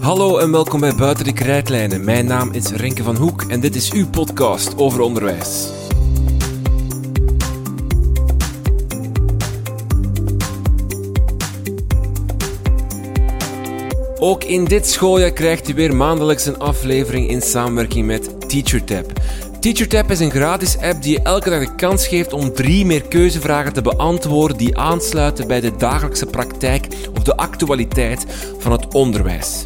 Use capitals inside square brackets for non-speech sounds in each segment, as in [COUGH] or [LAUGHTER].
Hallo en welkom bij Buiten de Krijtlijnen. Mijn naam is Renke van Hoek en dit is uw podcast over onderwijs. Ook in dit schooljaar krijgt u weer maandelijks een aflevering in samenwerking met TeacherTap. TeacherTap is een gratis app die je elke dag de kans geeft om drie meer keuzevragen te beantwoorden die aansluiten bij de dagelijkse praktijk of de actualiteit van het onderwijs.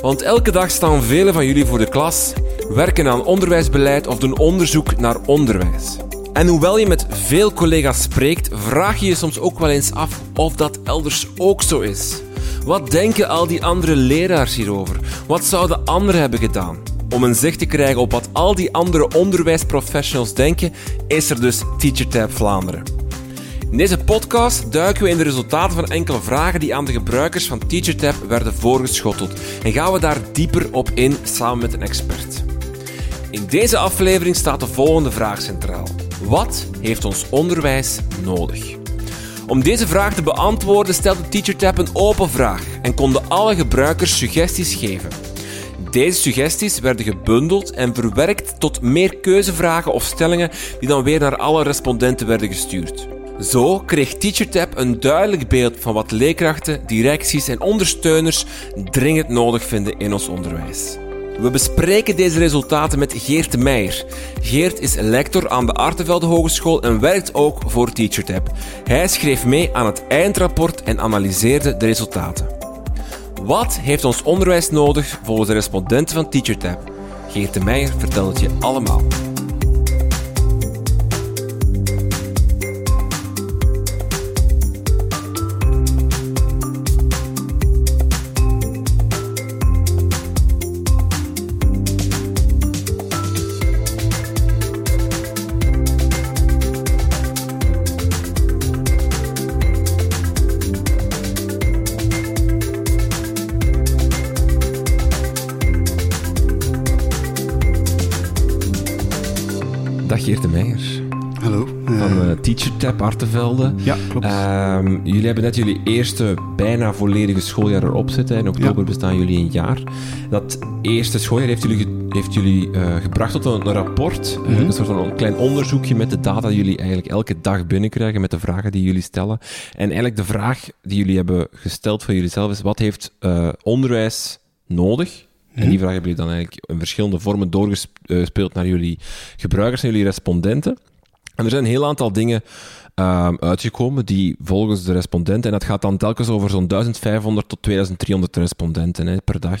Want elke dag staan velen van jullie voor de klas, werken aan onderwijsbeleid of doen onderzoek naar onderwijs. En hoewel je met veel collega's spreekt, vraag je je soms ook wel eens af of dat elders ook zo is. Wat denken al die andere leraars hierover? Wat zouden anderen hebben gedaan? Om een zicht te krijgen op wat al die andere onderwijsprofessionals denken, is er dus TeacherTap Vlaanderen. In deze podcast duiken we in de resultaten van enkele vragen die aan de gebruikers van TeacherTap werden voorgeschoteld en gaan we daar dieper op in samen met een expert. In deze aflevering staat de volgende vraag centraal. Wat heeft ons onderwijs nodig? Om deze vraag te beantwoorden stelde TeacherTap een open vraag en konden alle gebruikers suggesties geven. Deze suggesties werden gebundeld en verwerkt tot meer keuzevragen of stellingen die dan weer naar alle respondenten werden gestuurd. Zo kreeg TeacherTap een duidelijk beeld van wat leerkrachten, directies en ondersteuners dringend nodig vinden in ons onderwijs. We bespreken deze resultaten met Geert Meijer. Geert is lector aan de Artevelde Hogeschool en werkt ook voor TeacherTap. Hij schreef mee aan het eindrapport en analyseerde de resultaten. Wat heeft ons onderwijs nodig volgens de respondenten van TeacherTap? Geert de Meijer vertelt het je allemaal. TeacherTap Artevelde. Ja, klopt. Ehm, jullie hebben net jullie eerste bijna volledige schooljaar erop zitten. In oktober Ja. bestaan jullie een jaar. Dat eerste schooljaar heeft jullie, ge- heeft jullie eh, gebracht tot een, een rapport. eh, Mhm. een soort van een klein onderzoekje met de data die jullie eigenlijk elke dag binnenkrijgen. Met de vragen die jullie stellen. En eigenlijk de vraag die jullie hebben gesteld voor jullie zelf is: wat heeft eh, onderwijs nodig? En Mhm. die vraag hebben jullie dan eigenlijk in verschillende vormen doorgespeeld naar jullie gebruikers en jullie respondenten. En er zijn een heel aantal dingen ehm, uitgekomen die volgens de respondenten, en dat gaat dan telkens over zo'n 1500 tot 2300 respondenten hè, per dag.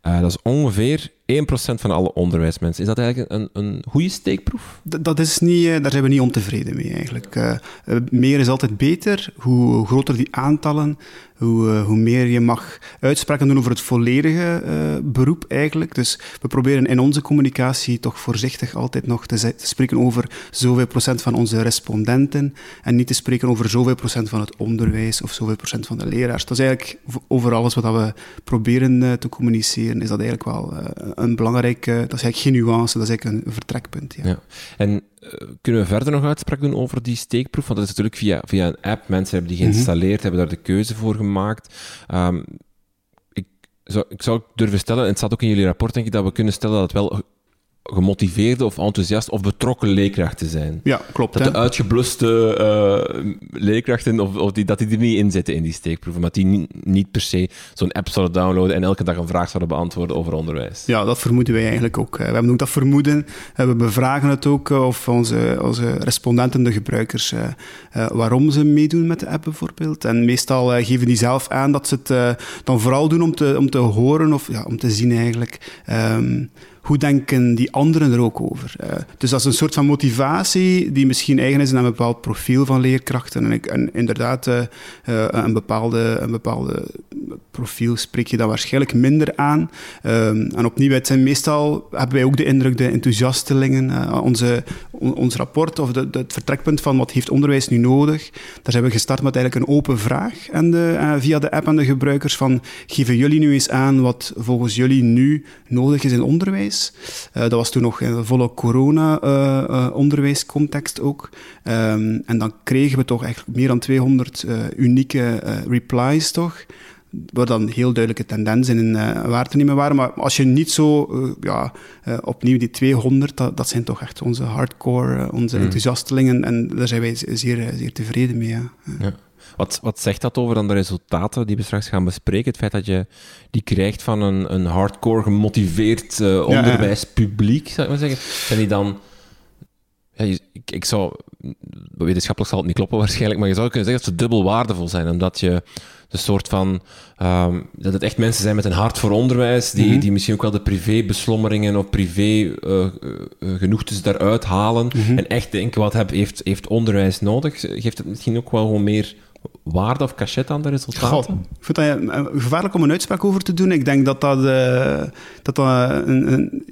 Eh, dat is ongeveer 1% van alle onderwijsmensen. Is dat eigenlijk een, een goede steekproef? Dat is niet, eh, daar zijn we niet ontevreden mee eigenlijk. Eh, eh, meer is altijd beter. Hoe groter die aantallen, hoe, hoe meer je mag uitspraken doen over het volledige beroep eigenlijk. Dus we proberen in onze communicatie toch voorzichtig altijd nog te, te spreken over zoveel procent van onze respondenten en niet te spreken over zoveel procent van het onderwijs of zoveel procent van de leraars. Dat is eigenlijk over alles wat we proberen te communiceren, is dat eigenlijk wel een belangrijk, eh, dat is eigenlijk geen nuance, dat is eigenlijk een vertrekpunt. Ja. Ja. En eh, kunnen we verder nog uitspraak doen over die steekproef? Want dat is natuurlijk via, via een app. Mensen hebben die geïnstalleerd, hebben daar de keuze voor gemaakt. Ehm, ik, zou, ik zou durven stellen, en het staat ook in jullie rapport, denk ik, dat we kunnen stellen dat het wel gemotiveerde of enthousiast of betrokken leerkrachten zijn. Ja, klopt. Dat hè. de uitgebluste eh, leerkrachten, of, of die, dat die er niet in zitten in die steekproeven, maar die niet, niet per se zo'n app zouden downloaden en elke dag een vraag zouden beantwoorden over onderwijs. Ja, dat vermoeden wij eigenlijk ook. We hebben ook dat vermoeden. We bevragen het ook eh, of onze, onze respondenten, de gebruikers, eh, waarom ze meedoen met de app bijvoorbeeld. En meestal geven die zelf aan dat ze het dan vooral doen om te, om te horen of ja, om te zien eigenlijk. ehm, hoe denken die anderen er ook over? Eh, dus dat is een soort van motivatie die misschien eigen is aan een bepaald profiel van leerkrachten. En, inderdaad, eh, eh, een, bepaalde, een bepaalde profiel spreek je dan waarschijnlijk minder aan. En opnieuw, het zijn meestal, hebben wij ook de indruk, de enthousiastelingen, onze, ons rapport, of het vertrekpunt van wat heeft onderwijs nu nodig, daar zijn we gestart met eigenlijk een open vraag en de, via de app aan de gebruikers van geven jullie nu eens aan wat volgens jullie nu nodig is in onderwijs. Dat was toen nog in de volle corona-onderwijscontext ook. Ehm, en dan kregen we toch eigenlijk meer dan 200 unieke replies toch waar dan heel duidelijke tendensen in uh, waar te nemen waren. Maar als je niet zo, uh, ja, uh, opnieuw die 200, dat, dat, zijn toch echt onze hardcore, onze mm. enthousiastelingen. En daar zijn wij zeer, zeer tevreden mee. Ja. ja. Wat, wat zegt dat over dan de resultaten die we straks gaan bespreken? Het feit dat je die krijgt van een, een hardcore gemotiveerd onderwijspubliek, zou ik maar zeggen. Zijn die dan... Ja, ik, ik zou... Wetenschappelijk zal het niet kloppen waarschijnlijk, maar je zou kunnen zeggen dat ze dubbel waardevol zijn, omdat je de soort van... Um, dat het echt mensen zijn met een hart voor onderwijs, die, mhm. die misschien ook wel de privébeslommeringen of privé uh, uh, genoegtes daaruit halen mhm. en echt denken, wat heb, heeft, heeft onderwijs nodig? Geeft het misschien ook wel gewoon meer waarde of cachet aan de resultaten? God, ik vind dat gevaarlijk om een uitspraak over te doen. Ik denk dat dat, uh, dat, dat een, een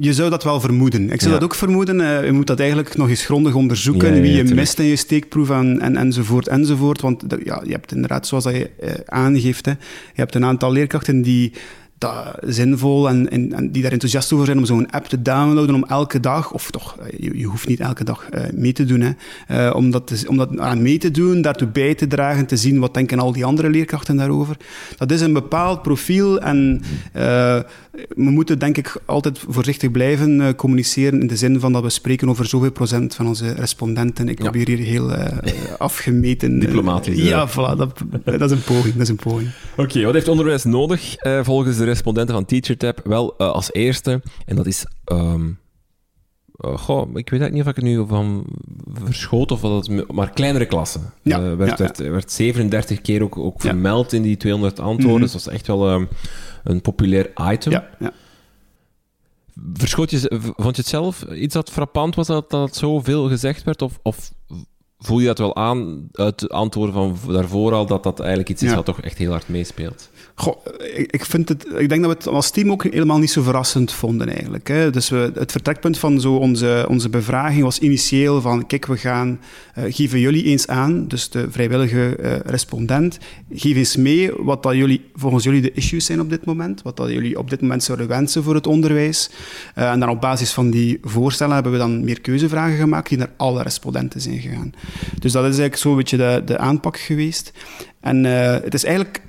je zou dat wel vermoeden. Ik zou dat ook vermoeden. Uh, je moet dat eigenlijk nog eens grondig onderzoeken. wie je mist in je steekproef en, en, enzovoort, enzovoort. Want ja, je hebt inderdaad, zoals dat je uh, aangeeft, hè, je hebt een aantal leerkrachten die dat zinvol en, en, en, die daar enthousiast over zijn om zo'n app te downloaden om elke dag, of toch, eh, je, je hoeft niet elke dag uh, mee te doen, hè, uh, om, dat te, om dat aan mee te doen, daartoe bij te dragen, te zien wat denken al die andere leerkrachten daarover. Dat is een bepaald profiel en uh, we moeten denk ik altijd voorzichtig blijven communiceren in de zin van dat we spreken over zoveel procent van onze respondenten. Ik probeer hier heel [LAUGHS] afgemeten... Diplomatisch. ja, voilà, dat, dat, is een poging. Dat is een poging. Oké, wat heeft onderwijs nodig volgens de respondenten van TeacherTap? Wel, uh, als eerste, en dat is... Um, uh, goh, ik weet eigenlijk niet of ik er nu van verschoot of wat het... Maar kleinere klassen. Ja, uh, werd, ja, werd, werd, 37 keer ook, ook vermeld in die 200 antwoorden. Mm -hmm. Dus dat was echt wel um, een populair item. Ja, ja. Verschoot je, vond je het zelf iets dat frappant was dat, dat zoveel gezegd werd? Of, of voel je dat wel aan uit antwoorden van daarvoor al, dat dat eigenlijk iets is ja. wat toch echt heel hard meespeelt? Goh, ik, vind het, ik denk dat we het als team ook helemaal niet zo verrassend vonden eigenlijk. Hè. Dus we, het vertrekpunt van zo onze, onze bevraging was initieel van, kijk, we gaan, uh, geven jullie eens aan, dus de vrijwillige uh, respondent, geef eens mee wat dat jullie, volgens jullie de issues zijn op dit moment, wat dat jullie op dit moment zouden wensen voor het onderwijs. Uh, en dan op basis van die voorstellen hebben we dan meer keuzevragen gemaakt die naar alle respondenten zijn gegaan. Dus dat is eigenlijk zo'n beetje de, de aanpak geweest. En het is eigenlijk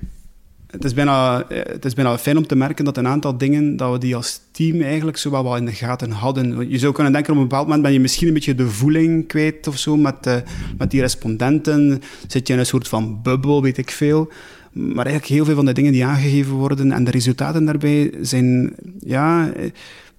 het is, bijna, eh, het is bijna fijn om te merken dat een aantal dingen, dat we die als team eigenlijk zo wel in de gaten hadden. Je zou kunnen denken, op een bepaald moment ben je misschien een beetje de voeling kwijt of zo met, uh, met die respondenten. Zit je in een soort van bubbel, weet ik veel. Maar eigenlijk heel veel van de dingen die aangegeven worden en de resultaten daarbij zijn, ja...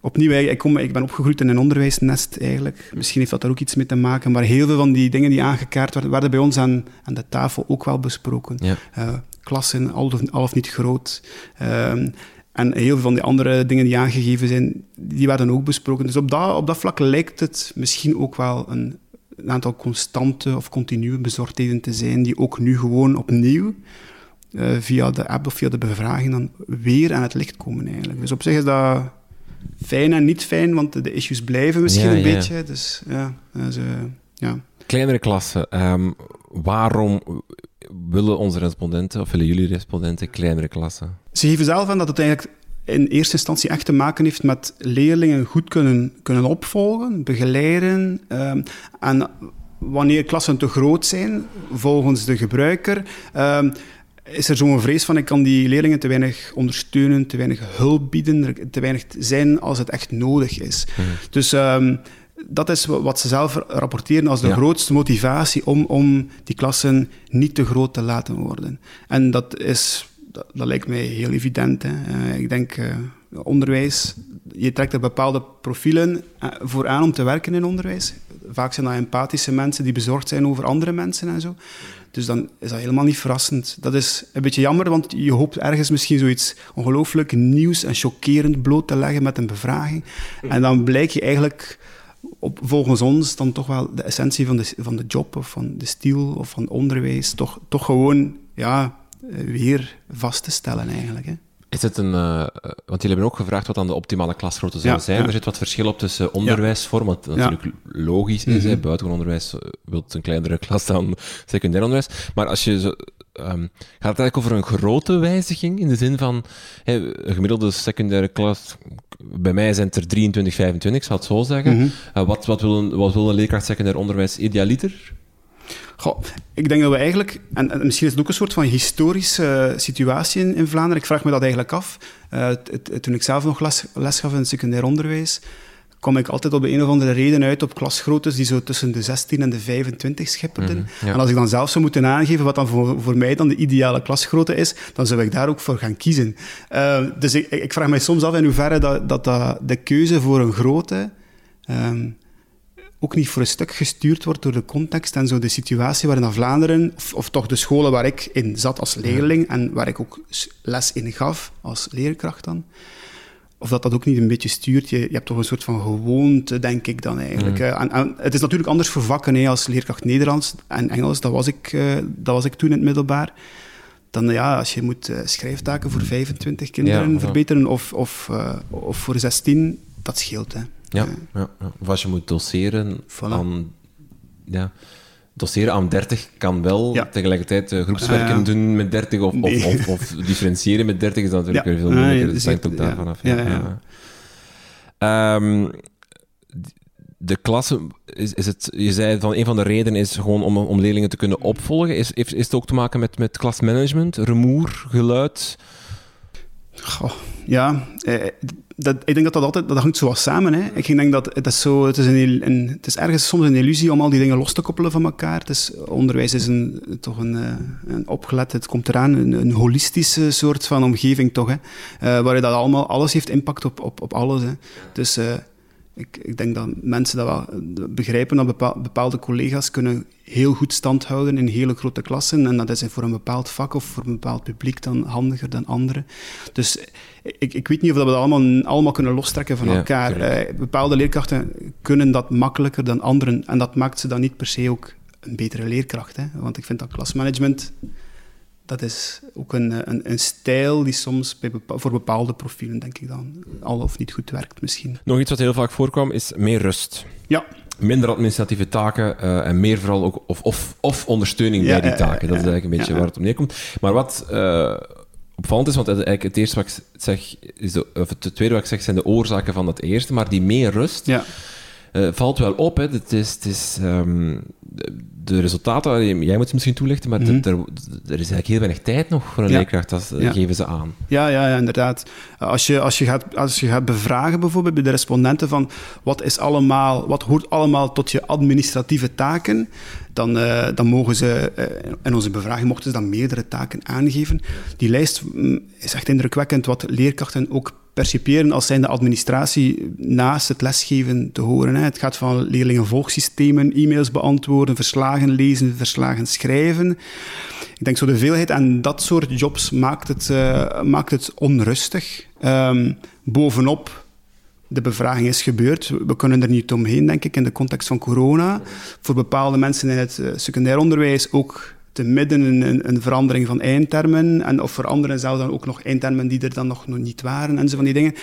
Eh, opnieuw, ik, kom, ik ben opgegroeid in een onderwijsnest eigenlijk. Misschien heeft dat daar ook iets mee te maken. Maar heel veel van die dingen die aangekaart werden, werden bij ons aan, aan de tafel ook wel besproken. Ja. Uh, klassen, al of, al of niet groot. Um, en heel veel van die andere dingen die aangegeven zijn, die werden ook besproken. Dus op dat, op dat vlak lijkt het misschien ook wel een, een aantal constante of continue bezorgdheden te zijn, die ook nu gewoon opnieuw uh, via de app of via de bevraging dan weer aan het licht komen eigenlijk. Dus op zich is dat fijn en niet fijn, want de issues blijven misschien ja, een ja. beetje. Dus ja, dus, uh, ja. Kleinere klassen, um, waarom willen onze respondenten, of willen jullie respondenten, kleinere klassen? Ze geven zelf aan dat het eigenlijk in eerste instantie echt te maken heeft met leerlingen goed kunnen, kunnen opvolgen, begeleiden. Um, en wanneer klassen te groot zijn, volgens de gebruiker, um, is er zo'n vrees van ik kan die leerlingen te weinig ondersteunen, te weinig hulp bieden, te weinig zijn als het echt nodig is. Mm. Dus um, dat is wat ze zelf rapporteren als de ja. grootste motivatie om, om die klassen niet te groot te laten worden. En dat is, dat, dat lijkt mij heel evident. Hè. Uh, ik denk, uh, onderwijs, je trekt er bepaalde profielen uh, voor aan om te werken in onderwijs. Vaak zijn dat empathische mensen die bezorgd zijn over andere mensen en zo. Dus dan is dat helemaal niet verrassend. Dat is een beetje jammer, want je hoopt ergens misschien zoiets ongelooflijk nieuws en chockerend bloot te leggen met een bevraging. En dan blijk je eigenlijk op, volgens ons dan toch wel de essentie van de, van de job of van de stiel of van onderwijs toch, toch gewoon ja, weer vast te stellen eigenlijk. Hè. Is het een, uh, want jullie hebben ook gevraagd wat dan de optimale klasgrootte zou zijn. Er zit wat verschil op tussen onderwijsvorm, wat natuurlijk logisch is. Mm -hmm. Buitengewoon onderwijs wil een kleinere [LAUGHS] klas dan secundair onderwijs. Maar als je zo, um, gaat het eigenlijk over een grote wijziging in de zin van hey, een gemiddelde secundaire klas. Bij mij zijn het er 23, 25, ik zal het zo zeggen. Mm -hmm. uh, wat, wat, wil een, wat wil een leerkracht secundair onderwijs idealiter? Goh, ik denk dat we eigenlijk, en, en, misschien is het ook een soort van historische situatie in, in Vlaanderen, ik vraag me dat eigenlijk af. Uh, t, t, toen ik zelf nog les, les gaf in het secundair onderwijs, kwam ik altijd op een of andere reden uit op klasgroottes die zo tussen de 16 en de 25 schipperden. Mm -hmm, ja. En als ik dan zelf zou moeten aangeven wat dan voor, voor mij dan de ideale klasgrootte is, dan zou ik daar ook voor gaan kiezen. Uh, dus ik, ik, vraag mij soms af in hoeverre dat, dat, dat de keuze voor een grootte um, ook niet voor een stuk gestuurd wordt door de context en zo de situatie waarin Vlaanderen, of, of toch de scholen waar ik in zat als leerling en waar ik ook les in gaf als leerkracht dan, of dat dat ook niet een beetje stuurt. Je, je hebt toch een soort van gewoonte, denk ik dan eigenlijk. Mm. En, en, het is natuurlijk anders voor vakken hè, als leerkracht Nederlands en Engels. Dat was ik, uh, dat was ik toen in het middelbaar. Dan ja, als je moet uh, schrijftaken voor 25 kinderen ja, verbeteren of, of, uh, of voor 16, dat scheelt. Hè. Ja, ja, ja, of als je moet doseren voilà. aan... Ja, doseren aan 30 kan wel. Ja. Tegelijkertijd uh, groepswerken uh, doen met 30 of, nee. of, of, of, [LAUGHS] differentiëren met 30 is natuurlijk weer veel moeilijker. Ah, dat hangt ook daarvan af. Um, de klasse, is, is het, je zei van een van de redenen is gewoon om, om leerlingen te kunnen opvolgen. Is, is, is het ook te maken met, met klasmanagement, rumoer, geluid? Ja, eh, dat, ik denk dat dat altijd, dat hangt zo wat samen. Hè. Ik denk dat het is zo, het is, een, het is ergens soms een illusie om al die dingen los te koppelen van elkaar. Het is, onderwijs is een, toch een, een opgelet, het komt eraan, een, holistische soort van omgeving toch, hè. Uh, waar dat allemaal, alles heeft impact op, op, op alles. Hè. Dus uh, ik, ik denk dat mensen dat wel begrijpen, dat bepaal, bepaalde collega's kunnen heel goed stand houden in hele grote klassen. En dat is voor een bepaald vak of voor een bepaald publiek dan handiger dan anderen. Dus ik, ik weet niet of we dat allemaal, allemaal kunnen lostrekken van ja, elkaar. Uh, bepaalde leerkrachten kunnen dat makkelijker dan anderen. En dat maakt ze dan niet per se ook een betere leerkracht. Hè? Want ik vind dat klasmanagement dat is ook een, een, een stijl die soms bij bepa voor bepaalde profielen, denk ik dan, al of niet goed werkt misschien. Nog iets wat heel vaak voorkwam, is meer rust. Ja. Minder administratieve taken uh, en meer vooral ook of, of, of ondersteuning ja, bij die taken. dat is eigenlijk een beetje waar het om neerkomt. Maar wat uh, opvallend is, want eigenlijk het eerste wat ik zeg, is de, of het tweede wat ik zeg, zijn de oorzaken van het eerste, maar die meer rust. Ja. Uh, valt wel op. Hè. Het is, het is, um, de resultaten, jij moet ze misschien toelichten, maar mm -hmm. er, er, is eigenlijk heel weinig tijd nog voor een ja. leerkracht, dat ja. geven ze aan. Ja, ja, ja, inderdaad. Als je, als, je gaat, als je gaat bevragen bijvoorbeeld bij de respondenten van wat, is allemaal, wat hoort allemaal tot je administratieve taken, dan, uh, dan mogen ze, uh, in onze bevraging mochten ze dan meerdere taken aangeven. Die lijst mm, is echt indrukwekkend wat leerkrachten ook perciperen als zijn de administratie naast het lesgeven te horen. Hè. Het gaat van leerlingenvolgsystemen, e-mails beantwoorden, verslagen lezen, verslagen schrijven. Ik denk zo de veelheid aan dat soort jobs maakt het, uh, maakt het onrustig. Um, bovenop de bevraging is gebeurd. We kunnen er niet omheen, denk ik, in de context van corona. Voor bepaalde mensen in het secundair onderwijs ook te midden een, een, verandering van eindtermen. En of voor anderen zelfs dan ook nog eindtermen die er dan nog, nog niet waren en zo van die dingen.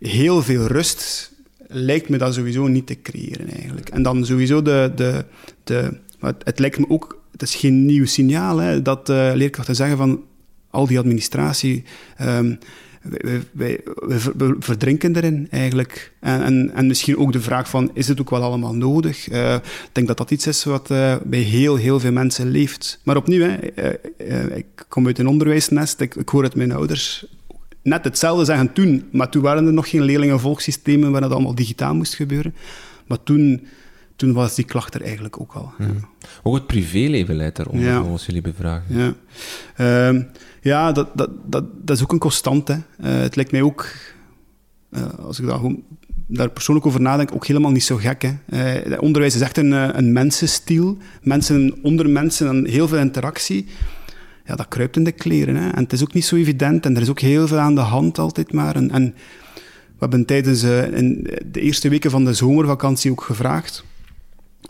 Heel veel rust lijkt me dat sowieso niet te creëren eigenlijk. En dan sowieso de... de, de het, het lijkt me ook... Het is geen nieuw signaal hè, dat uh, leerkrachten zeggen van al die administratie... Um, wij, wij, wij, verdrinken erin eigenlijk. En, en, en, misschien ook de vraag van, is het ook wel allemaal nodig? Uh, ik denk dat dat iets is wat uh, bij heel, heel veel mensen leeft. Maar opnieuw, hè, uh, ik kom uit een onderwijsnest, ik, ik hoor het mijn ouders net hetzelfde zeggen toen, maar toen waren er nog geen leerlingenvolgsystemen waar het allemaal digitaal moest gebeuren. Maar toen, toen was die klacht er eigenlijk ook al. Hmm. Ook het privéleven leidt daaronder, ja. als jullie bevragen. Ja. Ja, dat, dat, dat, dat is ook een constante. Uh, het lijkt mij ook, uh, als ik daar, daar persoonlijk over nadenk, ook helemaal niet zo gek. Hè. Uh, onderwijs is echt een, een mensenstiel. Mensen onder mensen en heel veel interactie. Ja, dat kruipt in de kleren. Hè. En het is ook niet zo evident en er is ook heel veel aan de hand altijd maar. En, en we hebben tijdens in de eerste weken van de zomervakantie ook gevraagd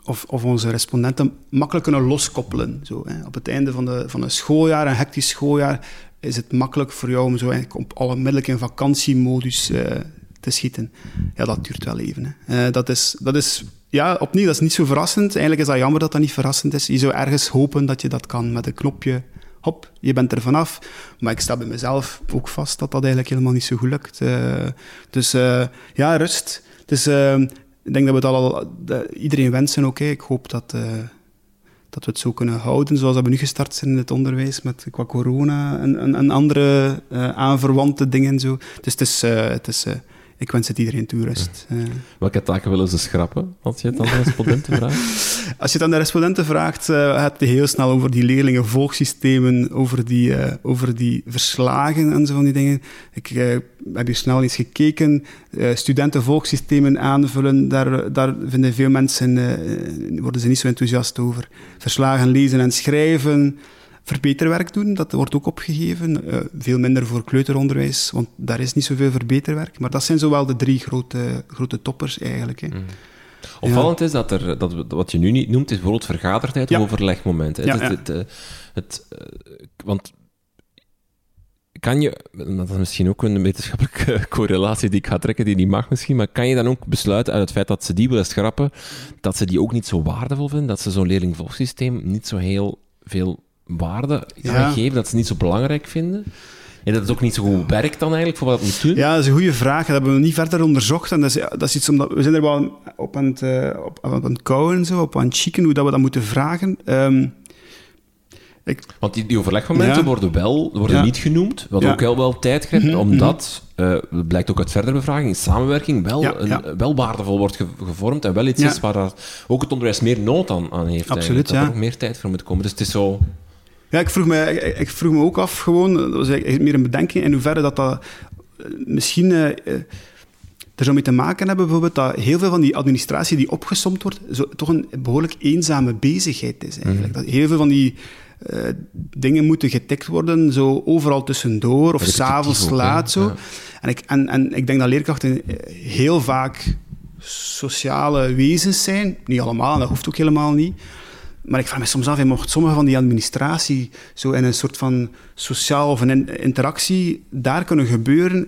of, onze respondenten makkelijk kunnen loskoppelen. Zo, hè. Op het einde van, de, van een schooljaar, een hectisch schooljaar, is het makkelijk voor jou om zo op alle middelijk in vakantiemodus uh, te schieten. Ja, dat duurt wel even. Hè. Uh, dat, is, dat is, ja, opnieuw, dat is niet zo verrassend. Eigenlijk is dat jammer dat dat niet verrassend is. Je zou ergens hopen dat je dat kan met een knopje. Hop, je bent er vanaf. Maar ik sta bij mezelf ook vast dat dat eigenlijk helemaal niet zo goed lukt. Uh, dus ja, rust. Dus ik denk dat we het al, iedereen wensen ook. Ik hoop dat dat we het zo kunnen houden, zoals we nu gestart zijn in het onderwijs met qua corona en, en, andere uh, aanverwante dingen. Zo. Dus het is, uh, het is ik wens het iedereen toe rust. Ja. Welke taken willen ze schrappen, als je het aan de respondenten vraagt? [LAUGHS] Als je het aan de respondenten vraagt, uh, heb je heel snel over die leerlingenvolgsystemen, over die, uh, over die verslagen en zo van die dingen. Ik heb hier snel eens gekeken. studentenvolgsystemen aanvullen, daar, daar vinden veel mensen, worden ze niet zo enthousiast over. Verslagen lezen en schrijven verbeterwerk doen, dat wordt ook opgegeven. Uh, veel minder voor kleuteronderwijs, want daar is niet zoveel verbeterwerk. Maar dat zijn zowel de drie grote, grote toppers eigenlijk. Hè. Mm. Opvallend is dat er, dat, wat je nu niet noemt, is bijvoorbeeld vergadertijd of overlegmomenten. Ja, het, het, uh, want kan je, dat is misschien ook een wetenschappelijke [LAUGHS] correlatie die ik ga trekken, die niet mag misschien, maar kan je dan ook besluiten uit het feit dat ze die willen schrappen, dat ze die ook niet zo waardevol vinden, dat ze zo'n leerlingvolgsysteem niet zo heel veel waarde geven, dat ze niet zo belangrijk vinden? En dat het ook niet zo goed werkt dan eigenlijk voor wat het moet doen? Ja, dat is een goede vraag. Dat hebben we niet verder onderzocht. En dat is, dat is iets omdat we zijn er wel op aan het, uh, op, aan het kouwen, zo, op aan het chicken, hoe dat we dat moeten vragen. Um, ik... Want die, die overlegmomenten ja. worden wel worden ja. niet genoemd, wat ja. ook heel wel tijd geeft, mm -hmm. omdat, uh, blijkt ook uit verdere bevraging, samenwerking wel, een, wel waardevol wordt ge gevormd en wel iets is waar ook het onderwijs meer nood aan, aan heeft. Absoluut, dat er ook meer tijd voor moet komen. Dus het is zo... Ja, ik vroeg me, ik, ik vroeg me ook af, gewoon, dat was eigenlijk meer een bedenking, in hoeverre dat dat misschien... Uh, er zou mee te maken hebben bijvoorbeeld dat heel veel van die administratie die opgesomd wordt, zo, toch een behoorlijk eenzame bezigheid is eigenlijk. Mm. Dat heel veel van die uh, dingen moeten getikt worden, zo overal tussendoor of s'avonds laat. Zo. Ja. En, ik, en, en ik denk dat leerkrachten heel vaak sociale wezens zijn. Niet allemaal, dat hoeft ook helemaal niet. Maar ik vraag me soms af, mocht sommige van die administratie zo in een soort van sociaal of een interactie daar kunnen gebeuren,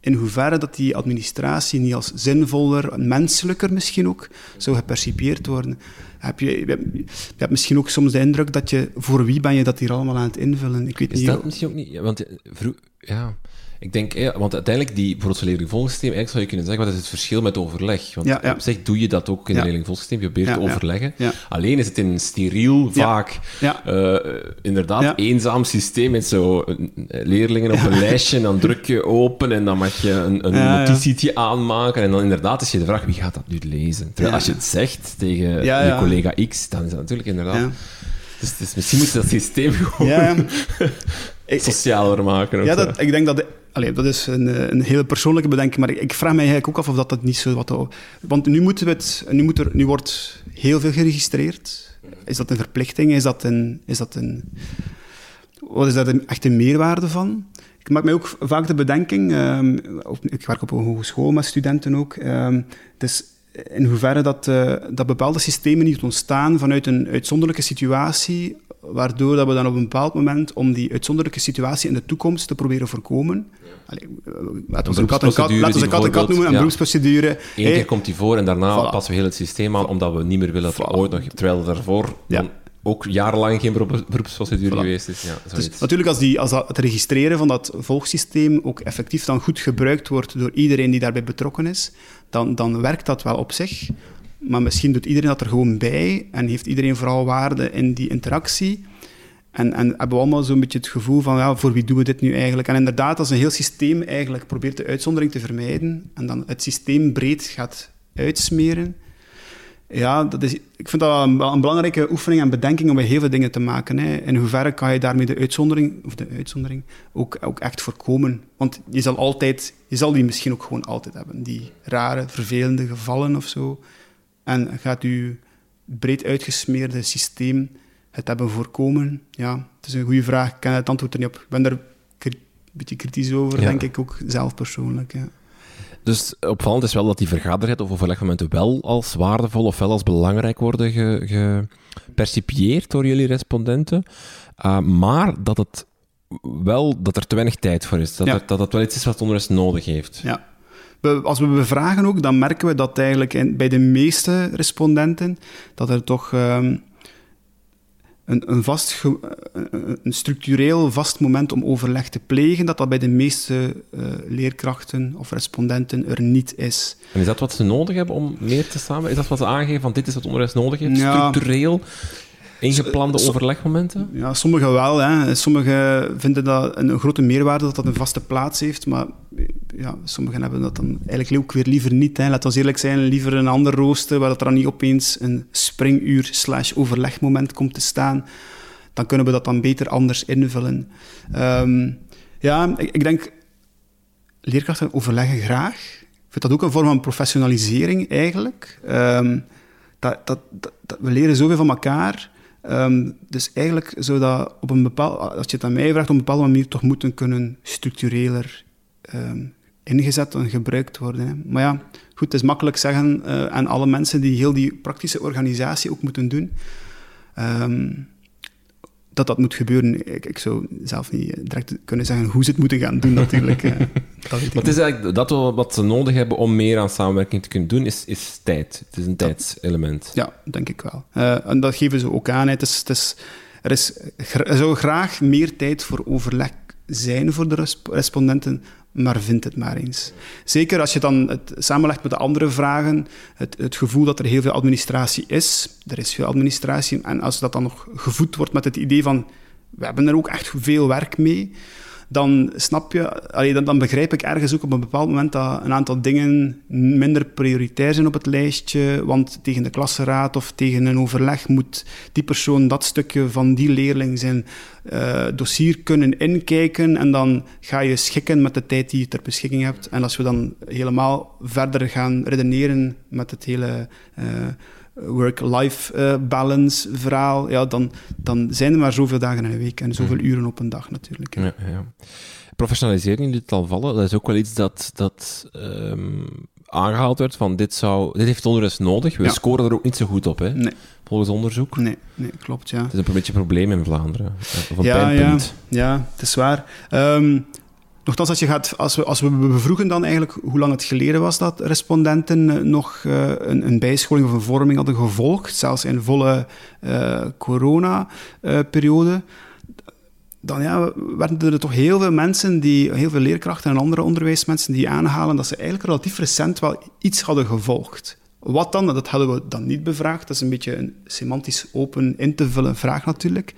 in hoeverre dat die administratie niet als zinvoller, menselijker misschien ook, zou gepercipieerd worden. Heb je, je, hebt, je hebt misschien ook soms de indruk dat je, voor wie ben je dat hier allemaal aan het invullen? Ik weet Is niet. dat misschien ook niet? Want eh, vroeg, ja... Ik denk, ja, want uiteindelijk, die voor het leerlingvolgsysteem, eigenlijk zou je kunnen zeggen, wat is het verschil met overleg? Want ja, ja. op zich doe je dat ook in het je probeert te overleggen. Alleen is het in een steriel, vaak, uh, inderdaad, eenzaam systeem met zo leerlingen op een lijstje, en dan druk je open en dan mag je een, een notitietje aanmaken en dan inderdaad is je de vraag, wie gaat dat nu lezen? Terwijl als je het zegt tegen je collega X, dan is dat natuurlijk inderdaad... Dus, dus, misschien moet je dat systeem gewoon socialer maken. Ja, dat, ik denk dat... De, allee, dat is een, een hele persoonlijke bedenking, maar ik, ik, vraag mij eigenlijk ook af of dat, dat niet zo wat... Want nu, moeten we het, nu, moet er, nu wordt heel veel geregistreerd. Is dat een verplichting? Is dat een... Is dat een wat is daar een, echt een meerwaarde van? Ik maak mij ook vaak de bedenking... Um, ik werk op een hogeschool met studenten ook. Um, dus in hoeverre dat, uh, dat bepaalde systemen niet ontstaan vanuit een uitzonderlijke situatie, waardoor dat we dan op een bepaald moment, om die uitzonderlijke situatie in de toekomst te proberen voorkomen, Allee, laten we een kat, kat, laten kat, kat noemen, een ja. beroepsprocedure. Eén hey, keer komt die voor en daarna voilà. passen we heel het systeem aan, omdat we niet meer willen dat voilà. ooit nog... Terwijl daarvoor ja. ook jarenlang geen beroepsprocedure voilà. geweest is. Ja, dus natuurlijk, als, die, als dat, het registreren van dat volgsysteem ook effectief dan goed gebruikt wordt door iedereen die daarbij betrokken is, dan, dan werkt dat wel op zich. Maar misschien doet iedereen dat er gewoon bij en heeft iedereen vooral waarde in die interactie. En, en hebben we allemaal zo'n beetje het gevoel van, ja, voor wie doen we dit nu eigenlijk? En inderdaad, als een heel systeem eigenlijk probeert de uitzondering te vermijden en dan het systeem breed gaat uitsmeren, ja, dat is, ik vind dat een, een, belangrijke oefening en bedenking om bij heel veel dingen te maken. Hè. In hoeverre kan je daarmee de uitzondering, of de uitzondering ook, ook echt voorkomen? Want je zal, altijd, je zal die misschien ook gewoon altijd hebben, die rare, vervelende gevallen of zo. En gaat je breed uitgesmeerde systeem het hebben voorkomen? Ja, het is een goede vraag. Ik ken het antwoord er niet op. Ik ben daar een beetje kritisch over, ja. denk ik ook zelf persoonlijk. Ja. Dus opvallend is wel dat die vergaderheid of overlegmomenten wel als waardevol of wel als belangrijk worden gepercipieerd door jullie respondenten. Uh, maar dat het wel dat er te weinig tijd voor is. Dat, Ja. er- dat dat wel iets is wat onderwijs nodig heeft. Ja. We- als we bevragen ook, dan merken we dat eigenlijk in- bij de meeste respondenten dat er toch ehm, een, een, vast een- structureel vast moment om overleg te plegen, dat dat bij de meeste eh, leerkrachten of respondenten er niet is. En is dat wat ze nodig hebben om meer te samen? Is dat wat ze aangeven van dit is wat onderwijs nodig heeft? Ja. Structureel ingeplande Zo- overlegmomenten? Ja, sommigen wel. Hè. Sommigen vinden dat een, grote meerwaarde dat dat een vaste plaats heeft, maar ja, sommigen hebben dat dan eigenlijk ook weer liever niet. Hè. Laten we eerlijk zijn, liever een ander rooster waar dat er dan niet opeens een springuur slash overlegmoment komt te staan. Dan kunnen we dat dan beter anders invullen. Ehm, ja, ik, ik denk, leerkrachten overleggen graag. Ik vind dat ook een vorm van professionalisering eigenlijk. Ehm, dat, dat- we leren zoveel van elkaar. Ehm, dus eigenlijk zou dat op een bepaald, als je het aan mij vraagt, op een bepaalde manier toch moeten kunnen structureler ehm, ingezet en gebruikt worden. Maar ja, goed, het is makkelijk zeggen eh, aan alle mensen die heel die praktische organisatie ook moeten doen, ehm, dat dat moet gebeuren. Ik, ik zou zelf niet direct kunnen zeggen hoe ze het moeten gaan doen, natuurlijk. eh. [LAUGHS] dat Maar het is eigenlijk dat we- wat ze nodig hebben om meer aan samenwerking te kunnen doen, is, is tijd. Het is een tijdselement. Ja, denk ik wel. Eh, en dat geven ze ook aan. Het is, het is, er, is, er zou graag meer tijd voor overleg zijn voor de resp- respondenten, maar vind het maar eens. Zeker als je dan het samenlegt met de andere vragen, het, het gevoel dat er heel veel administratie is. Er is veel administratie. En als dat dan nog gevoed wordt met het idee van, we hebben er ook echt veel werk mee, dan snap je, dan, begrijp ik ergens ook op een bepaald moment dat een aantal dingen minder prioritair zijn op het lijstje, want tegen de klassenraad of tegen een overleg moet die persoon dat stukje van die leerling zijn eh, dossier kunnen inkijken en dan ga je schikken met de tijd die je ter beschikking hebt. En als we dan helemaal verder gaan redeneren met het hele... eh, work-life eh, balance verhaal, ja, dan, dan zijn er maar zoveel dagen in een week en zoveel uren op een dag natuurlijk. Ja, ja. Professionalisering liet het al vallen. Dat is ook wel iets dat, dat ehm, aangehaald werd van dit, zou, dit heeft onderwijs nodig. We Ja. scoren er ook niet zo goed op, hè, Nee, volgens onderzoek. nee, nee, klopt, ja. Het is een beetje een probleem in Vlaanderen. eh, Of een Ja, pijnpunt. Ja, het is waar. Ehm nochtans, als, je gaat, als, we, als we bevroegen dan eigenlijk hoe lang het geleden was dat respondenten eh, nog eh, een, een bijscholing of een vorming hadden gevolgd, zelfs in volle eh, corona-periode, dan ja, werden er toch heel veel mensen, die, heel veel leerkrachten en andere onderwijsmensen die aanhalen dat ze eigenlijk relatief recent wel iets hadden gevolgd. Wat dan? Dat hadden we dan niet bevraagd. Dat is een beetje een semantisch open in te vullen vraag natuurlijk.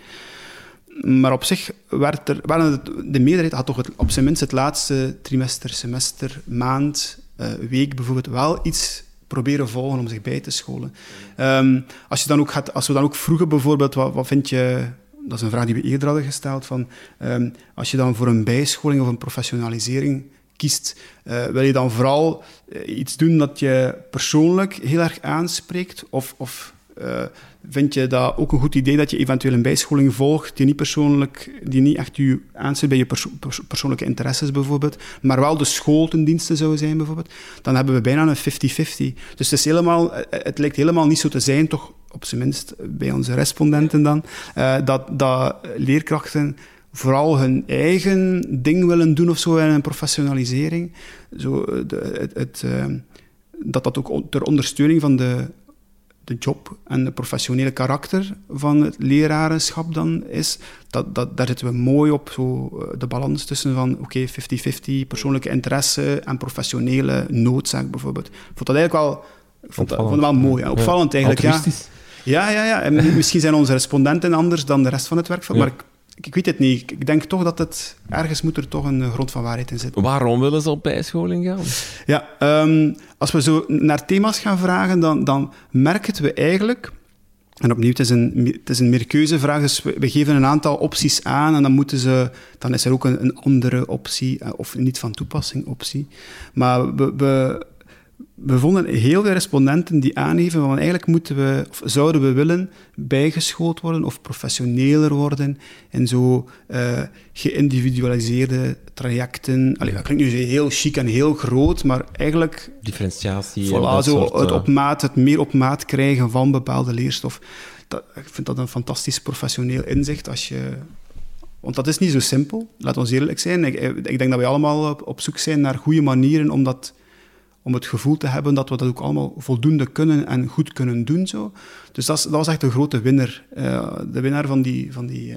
Maar op zich werd er, waren de meerderheid had toch het, op zijn minst het laatste trimester, semester, maand, eh, week bijvoorbeeld wel iets proberen volgen om zich bij te scholen. Ehm, als, je dan ook als we dan ook vroegen bijvoorbeeld, wat, wat vind je... Dat is een vraag die we eerder hadden gesteld, van ehm, als je dan voor een bijscholing of een professionalisering kiest, eh, wil je dan vooral eh, iets doen dat je persoonlijk heel erg aanspreekt? Of, of eh, vind je dat ook een goed idee dat je eventueel een bijscholing volgt die niet persoonlijk, die niet echt je aansluit bij je perso- pers- persoonlijke interesses bijvoorbeeld, maar wel de schooltendiensten zou zijn bijvoorbeeld? Dan hebben we bijna een 50-50. Dus het, is helemaal, eh, het lijkt helemaal niet zo te zijn, toch op zijn minst bij onze respondenten dan, eh, dat, dat leerkrachten vooral hun eigen ding willen doen of zo in een professionalisering. Zo, eh, de, het, eh, dat dat ook ter ondersteuning van de, de job en het professionele karakter van het lerarenschap dan is. Dat, dat, daar zitten we mooi op, zo, eh, de balans tussen van oké, 50-50, persoonlijke interesse en professionele noodzaak bijvoorbeeld. Ik vond dat eigenlijk wel, ik vond dat, vond dat wel mooi, opvallend eigenlijk. Ja. Ja, ja, ja. En misschien zijn onze respondenten anders dan de rest van het werkveld, Ja. maar ik, ik weet het niet. Ik- denk toch dat het... Ergens moet er toch een eh, grond van waarheid in zitten. Waarom willen ze op bijscholing gaan? Ja, ehm, als we zo naar thema's gaan vragen, dan, dan merken we eigenlijk... En opnieuw, het is een, het is een meerkeuzevraag, dus we, we geven een aantal opties aan en dan, moeten ze, dan is er ook een, een andere optie, eh, of een niet van toepassing optie. Maar we, we, we vonden heel veel respondenten die aangeven van eigenlijk moeten we, of zouden we willen bijgeschoold worden of professioneler worden in zo eh, geïndividualiseerde trajecten. Allee, dat klinkt nu heel chic en heel groot, maar eigenlijk Differentiatie. en Voilà, zo soort, het eh, op maat, het meer op maat krijgen van bepaalde leerstof. Dat, ik vind dat een fantastisch professioneel inzicht als je Want dat is niet zo simpel, laat ons eerlijk zijn. Ik, ik denk dat we allemaal op, op zoek zijn naar goede manieren om, dat, om het gevoel te hebben dat we dat ook allemaal voldoende kunnen en goed kunnen doen. Zo. Dus dat, dat was echt een grote winnaar. Uh, de winnaar van die, van die uh,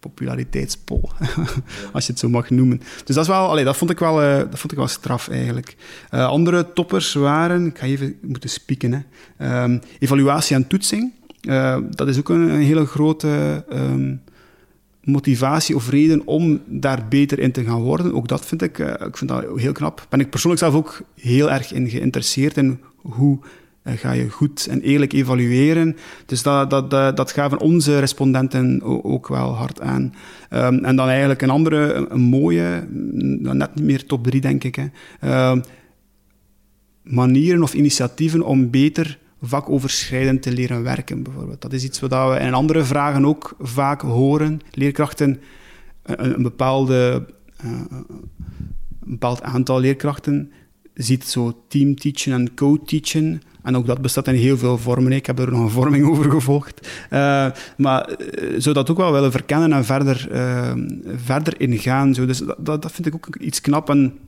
populariteitspol, [LAUGHS] als je het zo mag noemen. Dus dat, is wel, dat, vond, ik wel, uh, dat vond ik wel straf eigenlijk. andere toppers waren, ik ga even moeten spieken, hè. Um, evaluatie en toetsing. dat is ook een, hele grote... Um, motivatie of reden om daar beter in te gaan worden. Ook dat vind ik, uh, ik vind dat heel knap. Ben ik persoonlijk zelf ook heel erg in geïnteresseerd in hoe uh, ga je goed en eerlijk evalueren. Dus dat, dat, dat, dat gaven onze respondenten ook wel hard aan. Um, en dan eigenlijk een andere, een mooie, net niet meer top drie denk ik, hè. Uh, manieren of initiatieven om beter vakoverschrijdend te leren werken, bijvoorbeeld. Dat is iets wat we in andere vragen ook vaak horen. Leerkrachten, een, bepaalde, uh, een bepaald aantal leerkrachten ziet zo teamteachen en co-teachen. En ook dat bestaat in heel veel vormen. Ik heb er nog een vorming [LAUGHS] over gevolgd. Uh, maar uh, zou dat ook wel willen verkennen en verder, uh, verder ingaan. Zo. Dus dat, dat vind ik ook iets knap. En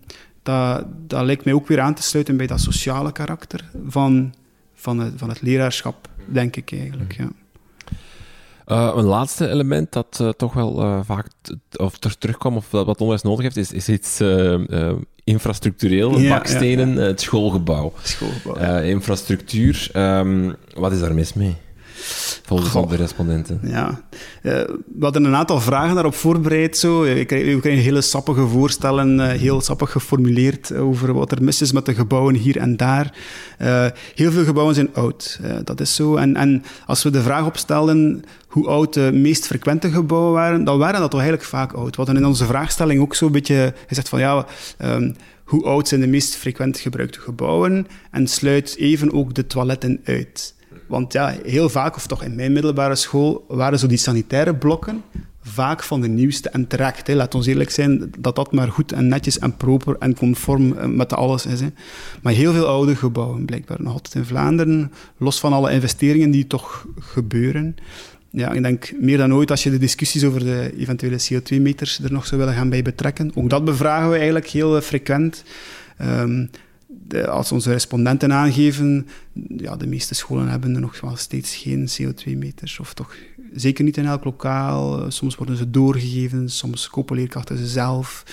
dat, dat lijkt mij ook weer aan te sluiten bij dat sociale karakter van van het, van het leraarschap, denk ik eigenlijk. Ja. Uh, een laatste element dat uh, toch wel uh, vaak of ter terugkomt, of wat onderwijs nodig heeft, is, is iets infrastructureel, ja, bakstenen, ja, ja. het schoolgebouw. schoolgebouw infrastructuur, um, wat is daar mis mee? Volgens Goh. de respondenten. Ja. Uh, we hadden een aantal vragen daarop voorbereid. Zo. We kregen hele sappige voorstellen, uh, heel sappig geformuleerd over wat er mis is met de gebouwen hier en daar. Uh, heel veel gebouwen zijn oud. dat is zo. En, en als we de vraag opstelden hoe oud de meest frequente gebouwen waren, dan waren dat toch eigenlijk vaak oud. We hadden in onze vraagstelling ook zo'n beetje gezegd van ja... Um, hoe oud zijn de meest frequent gebruikte gebouwen? En sluit even ook de toiletten uit. Want ja, heel vaak, of toch in mijn middelbare school, waren zo die sanitaire blokken vaak van de nieuwste en terecht. Hè. Laat ons eerlijk zijn dat dat maar goed en netjes en proper en conform eh, met alles is. Hè. Maar heel veel oude gebouwen, blijkbaar nog altijd in Vlaanderen, los van alle investeringen die toch gebeuren. Ja, ik denk meer dan ooit als je de discussies over de eventuele CO2-meters er nog zou willen gaan bij betrekken. Ook dat bevragen we eigenlijk heel eh, frequent. Um, de, als onze respondenten aangeven, ja, de meeste scholen hebben er nog wel steeds geen CO2-meters. Of toch zeker niet in elk lokaal. Soms worden ze doorgegeven, soms kopen leerkrachten ze zelf.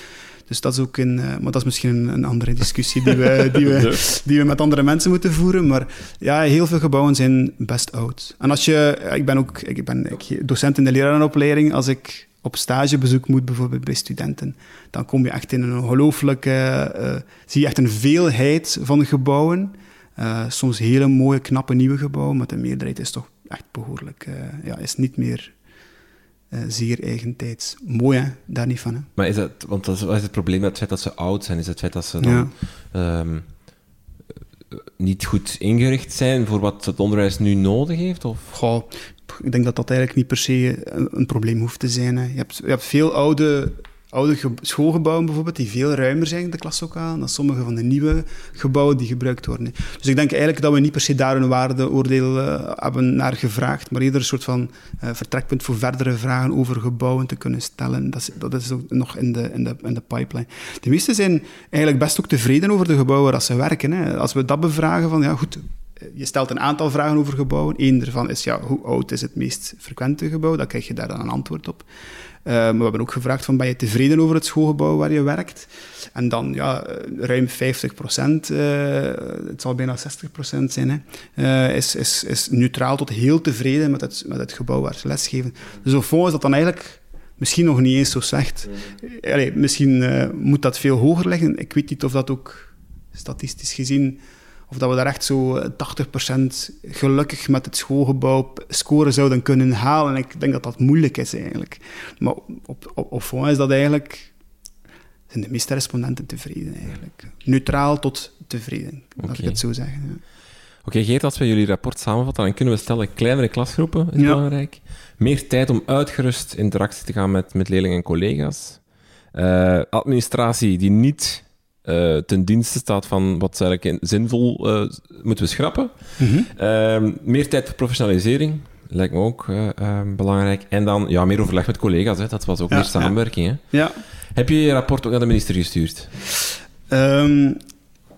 Dus dat is ook een, uh, maar dat is misschien een, een, andere discussie die we, die, we, [LAUGHS] die we met andere mensen moeten voeren. Maar ja, heel veel gebouwen zijn best oud. En als je, ik ben ook ik ben ik, docent in de lerarenopleiding. Als ik op stagebezoek moet, bijvoorbeeld bij studenten, dan kom je echt in een ongelooflijke... Uh, zie je echt een veelheid van gebouwen. Uh, soms hele mooie, knappe nieuwe gebouwen, maar de meerderheid is toch echt behoorlijk... Uh, ja, is niet meer zeer eigentijds. Mooi, hè? Daar niet van, hè? Maar is dat... Want dat is, is het probleem het feit dat ze oud zijn? Is het feit dat ze dan... Ja. Um, niet goed ingericht zijn voor wat het onderwijs nu nodig heeft? Of? Goh, ik denk dat dat eigenlijk niet per se een, probleem hoeft te zijn. Hè. Je, hebt, je hebt veel oude, oude schoolgebouwen bijvoorbeeld, die veel ruimer zijn, de klaslokaal, dan sommige van de nieuwe gebouwen die gebruikt worden. Dus ik denk eigenlijk dat we niet per se daar een waardeoordeel uh, hebben naar gevraagd, maar eerder een soort van uh, vertrekpunt voor verdere vragen over gebouwen te kunnen stellen. Dat is, dat is nog in de, in, de, in de pipeline. De meesten zijn eigenlijk best ook tevreden over de gebouwen waar ze werken. Hè. Als we dat bevragen van, ja goed, je stelt een aantal vragen over gebouwen. Eén daarvan is, ja, hoe oud is het meest frequente gebouw? Dan krijg je daar dan een antwoord op. Maar we hebben ook gevraagd van, ben je tevreden over het schoolgebouw waar je werkt? En dan, ja, ruim 50 procent, het zal bijna 60 procent zijn, hè, is, is, is neutraal tot heel tevreden met het, met het gebouw waar ze lesgeven. Dus op is dat dan eigenlijk misschien nog niet eens zo slecht. Allee, misschien moet dat veel hoger liggen. Ik weet niet of dat ook statistisch gezien of dat we daar echt zo 80% gelukkig met het schoolgebouw scoren zouden kunnen halen. En ik denk dat dat moeilijk is eigenlijk. Maar op, op, is dat eigenlijk... Zijn de meeste respondenten tevreden eigenlijk. Neutraal tot tevreden, laat okay. ik het zo zeggen. Ja. Oké, okay, Geert, als we jullie rapport samenvatten, dan kunnen we stellen, kleinere klasgroepen is ja. belangrijk. Meer tijd om uitgerust in interactie te gaan met, met leerlingen en collega's. Uh, administratie die niet uh, ten dienste staat van wat eigenlijk zinvol uh, moeten we schrappen. Mm -hmm. uh, meer tijd voor professionalisering, lijkt me ook uh, uh, belangrijk. En dan ja, meer overleg met collega's, hè. dat was ook ja, meer samenwerking. Hè? Ja. Heb je je rapport ook aan de minister gestuurd? Um,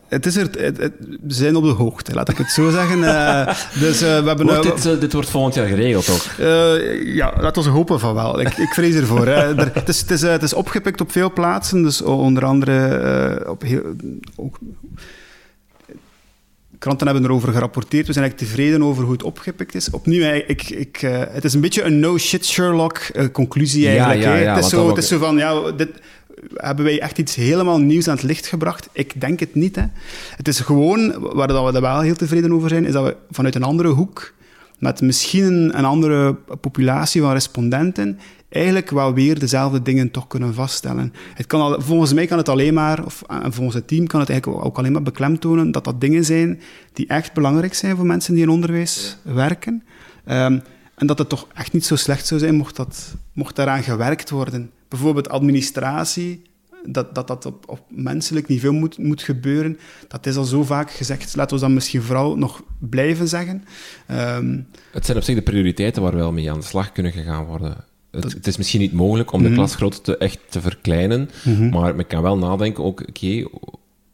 het is er, het, het, we zijn op de hoogte, laat ik het zo zeggen. Uh, [LAUGHS] dus, uh, we hebben, wordt dit, dit, wordt volgend jaar geregeld, toch? Ja, laten we hopen van wel. Ik, ik vrees ervoor. Hè. [LAUGHS] Er, het, is, het, is, het is opgepikt op veel plaatsen, dus onder andere op heel, ook, kranten hebben erover gerapporteerd. We zijn eigenlijk tevreden over hoe het opgepikt is. Opnieuw, ik, ik, uh, het is een beetje een no-shit Sherlock-conclusie eigenlijk. Ja, ja, ja, het, is zo, het is zo van, ja, dit, hebben wij echt iets helemaal nieuws aan het licht gebracht? Ik denk het niet. Hè. Het is gewoon, waar we er wel heel tevreden over zijn, is dat we vanuit een andere hoek, met misschien een andere populatie van respondenten, eigenlijk wel weer dezelfde dingen toch kunnen vaststellen. Het kan al, volgens mij kan het alleen maar, of en volgens het team kan het eigenlijk ook alleen maar beklemtonen dat dat dingen zijn die echt belangrijk zijn voor mensen die in onderwijs werken. Um, en dat het toch echt niet zo slecht zou zijn mocht, dat, mocht daaraan gewerkt worden. Bijvoorbeeld administratie, dat dat, dat op, op menselijk niveau moet, moet gebeuren. Dat is al zo vaak gezegd. Laten we dat misschien vooral nog blijven zeggen. Um, het zijn op zich de prioriteiten waar wel mee aan de slag kunnen gegaan worden. Het, het is misschien niet mogelijk om de mm klasgrootte echt te verkleinen, mhm. maar men kan wel nadenken, ook, oké,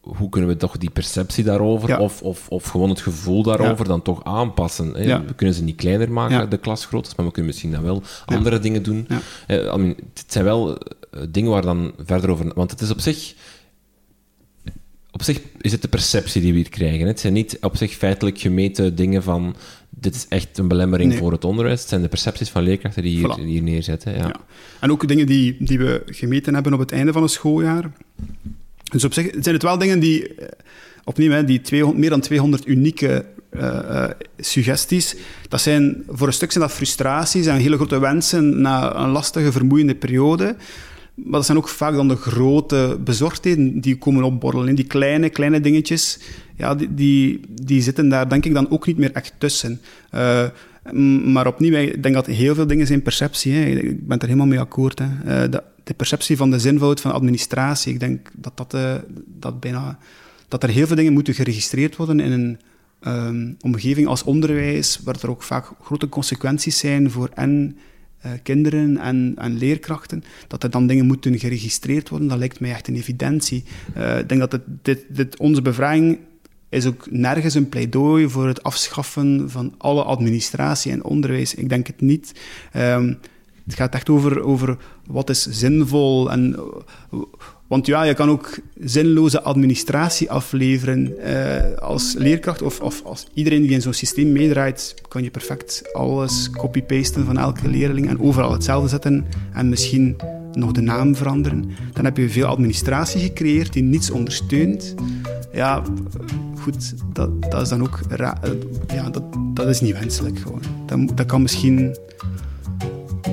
hoe kunnen we toch die perceptie daarover, of, of, of gewoon het gevoel daarover, dan toch aanpassen? Hè? We kunnen ze niet kleiner maken, de klasgroottes, maar we kunnen misschien dan wel andere dingen doen. Eh, I mean, het zijn wel eh, dingen waar dan verder over... Want het is op zich... Op zich is het de perceptie die we hier krijgen. Hè? Het zijn niet op zich feitelijk gemeten dingen van dit is echt een belemmering voor het onderwijs. Het zijn de percepties van leerkrachten die hier, hier neerzetten. Ja. ja. En ook dingen die, die we gemeten hebben op het einde van het schooljaar. Dus op zich zijn het wel dingen die, eh, opnieuw, hè, die 200, meer dan 200 unieke uh, uh, suggesties. Dat zijn, voor een stuk zijn dat frustraties en hele grote wensen na een lastige, vermoeiende periode. Maar dat zijn ook vaak dan de grote bezorgdheden die komen opborrelen. Die kleine, kleine dingetjes, ja, die, die, zitten daar denk ik dan ook niet meer echt tussen. Maar opnieuw, ik denk dat heel veel dingen zijn perceptie. Hè. Ik ben er helemaal mee akkoord. Hè. De, de, perceptie van de zinvoud van administratie, ik denk dat, dat, uh, dat, bijna, dat er heel veel dingen moeten geregistreerd worden in een um, omgeving als onderwijs, waar er ook vaak grote consequenties zijn voor en uh, kinderen en, en, leerkrachten, dat er dan dingen moeten geregistreerd worden, dat lijkt mij echt een evidentie. ik denk dat dit, dit, onze bevraging is ook nergens een pleidooi voor het afschaffen van alle administratie en onderwijs. Ik denk het niet. Um, het gaat echt over, over wat is zinvol. En, want ja, je kan ook zinloze administratie afleveren uh, als leerkracht. Of, of als iedereen die in zo'n systeem meedraait, kan je perfect alles copy-pasten van elke leerling en overal hetzelfde zetten. En misschien nog de naam veranderen. Dan heb je veel administratie gecreëerd die niets ondersteunt. Ja, goed, dat, dat is dan ook ra ja, dat, dat is niet wenselijk gewoon. Dat kan misschien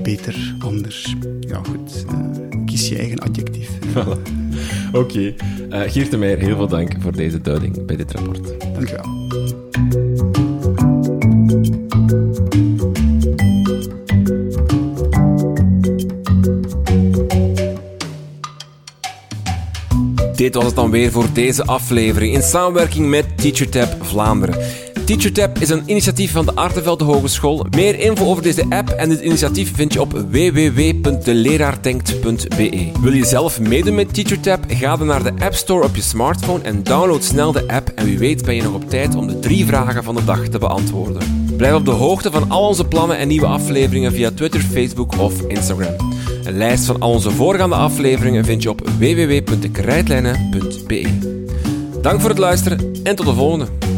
beter anders. Ja, goed, uh, kies je eigen adjectief. [LAUGHS] Voilà. Oké. Okay. Uh, Geert de Meijer, heel veel dank voor deze duiding bij dit rapport. Dank je wel. Dit was het dan weer voor deze aflevering in samenwerking met TeacherTap Vlaanderen. TeacherTap is een initiatief van de Artevelde Hogeschool. Meer info over deze app en dit initiatief vind je op www.deleraardenkt.be. Wil je zelf meedoen met TeacherTap? Ga dan naar de App Store op je smartphone en download snel de app. En wie weet ben je nog op tijd om de drie vragen van de dag te beantwoorden. Blijf op de hoogte van al onze plannen en nieuwe afleveringen via Twitter, Facebook of Instagram. Een lijst van al onze voorgaande afleveringen vind je op www.dekrijtlijnen.be. Dank voor het luisteren en tot de volgende.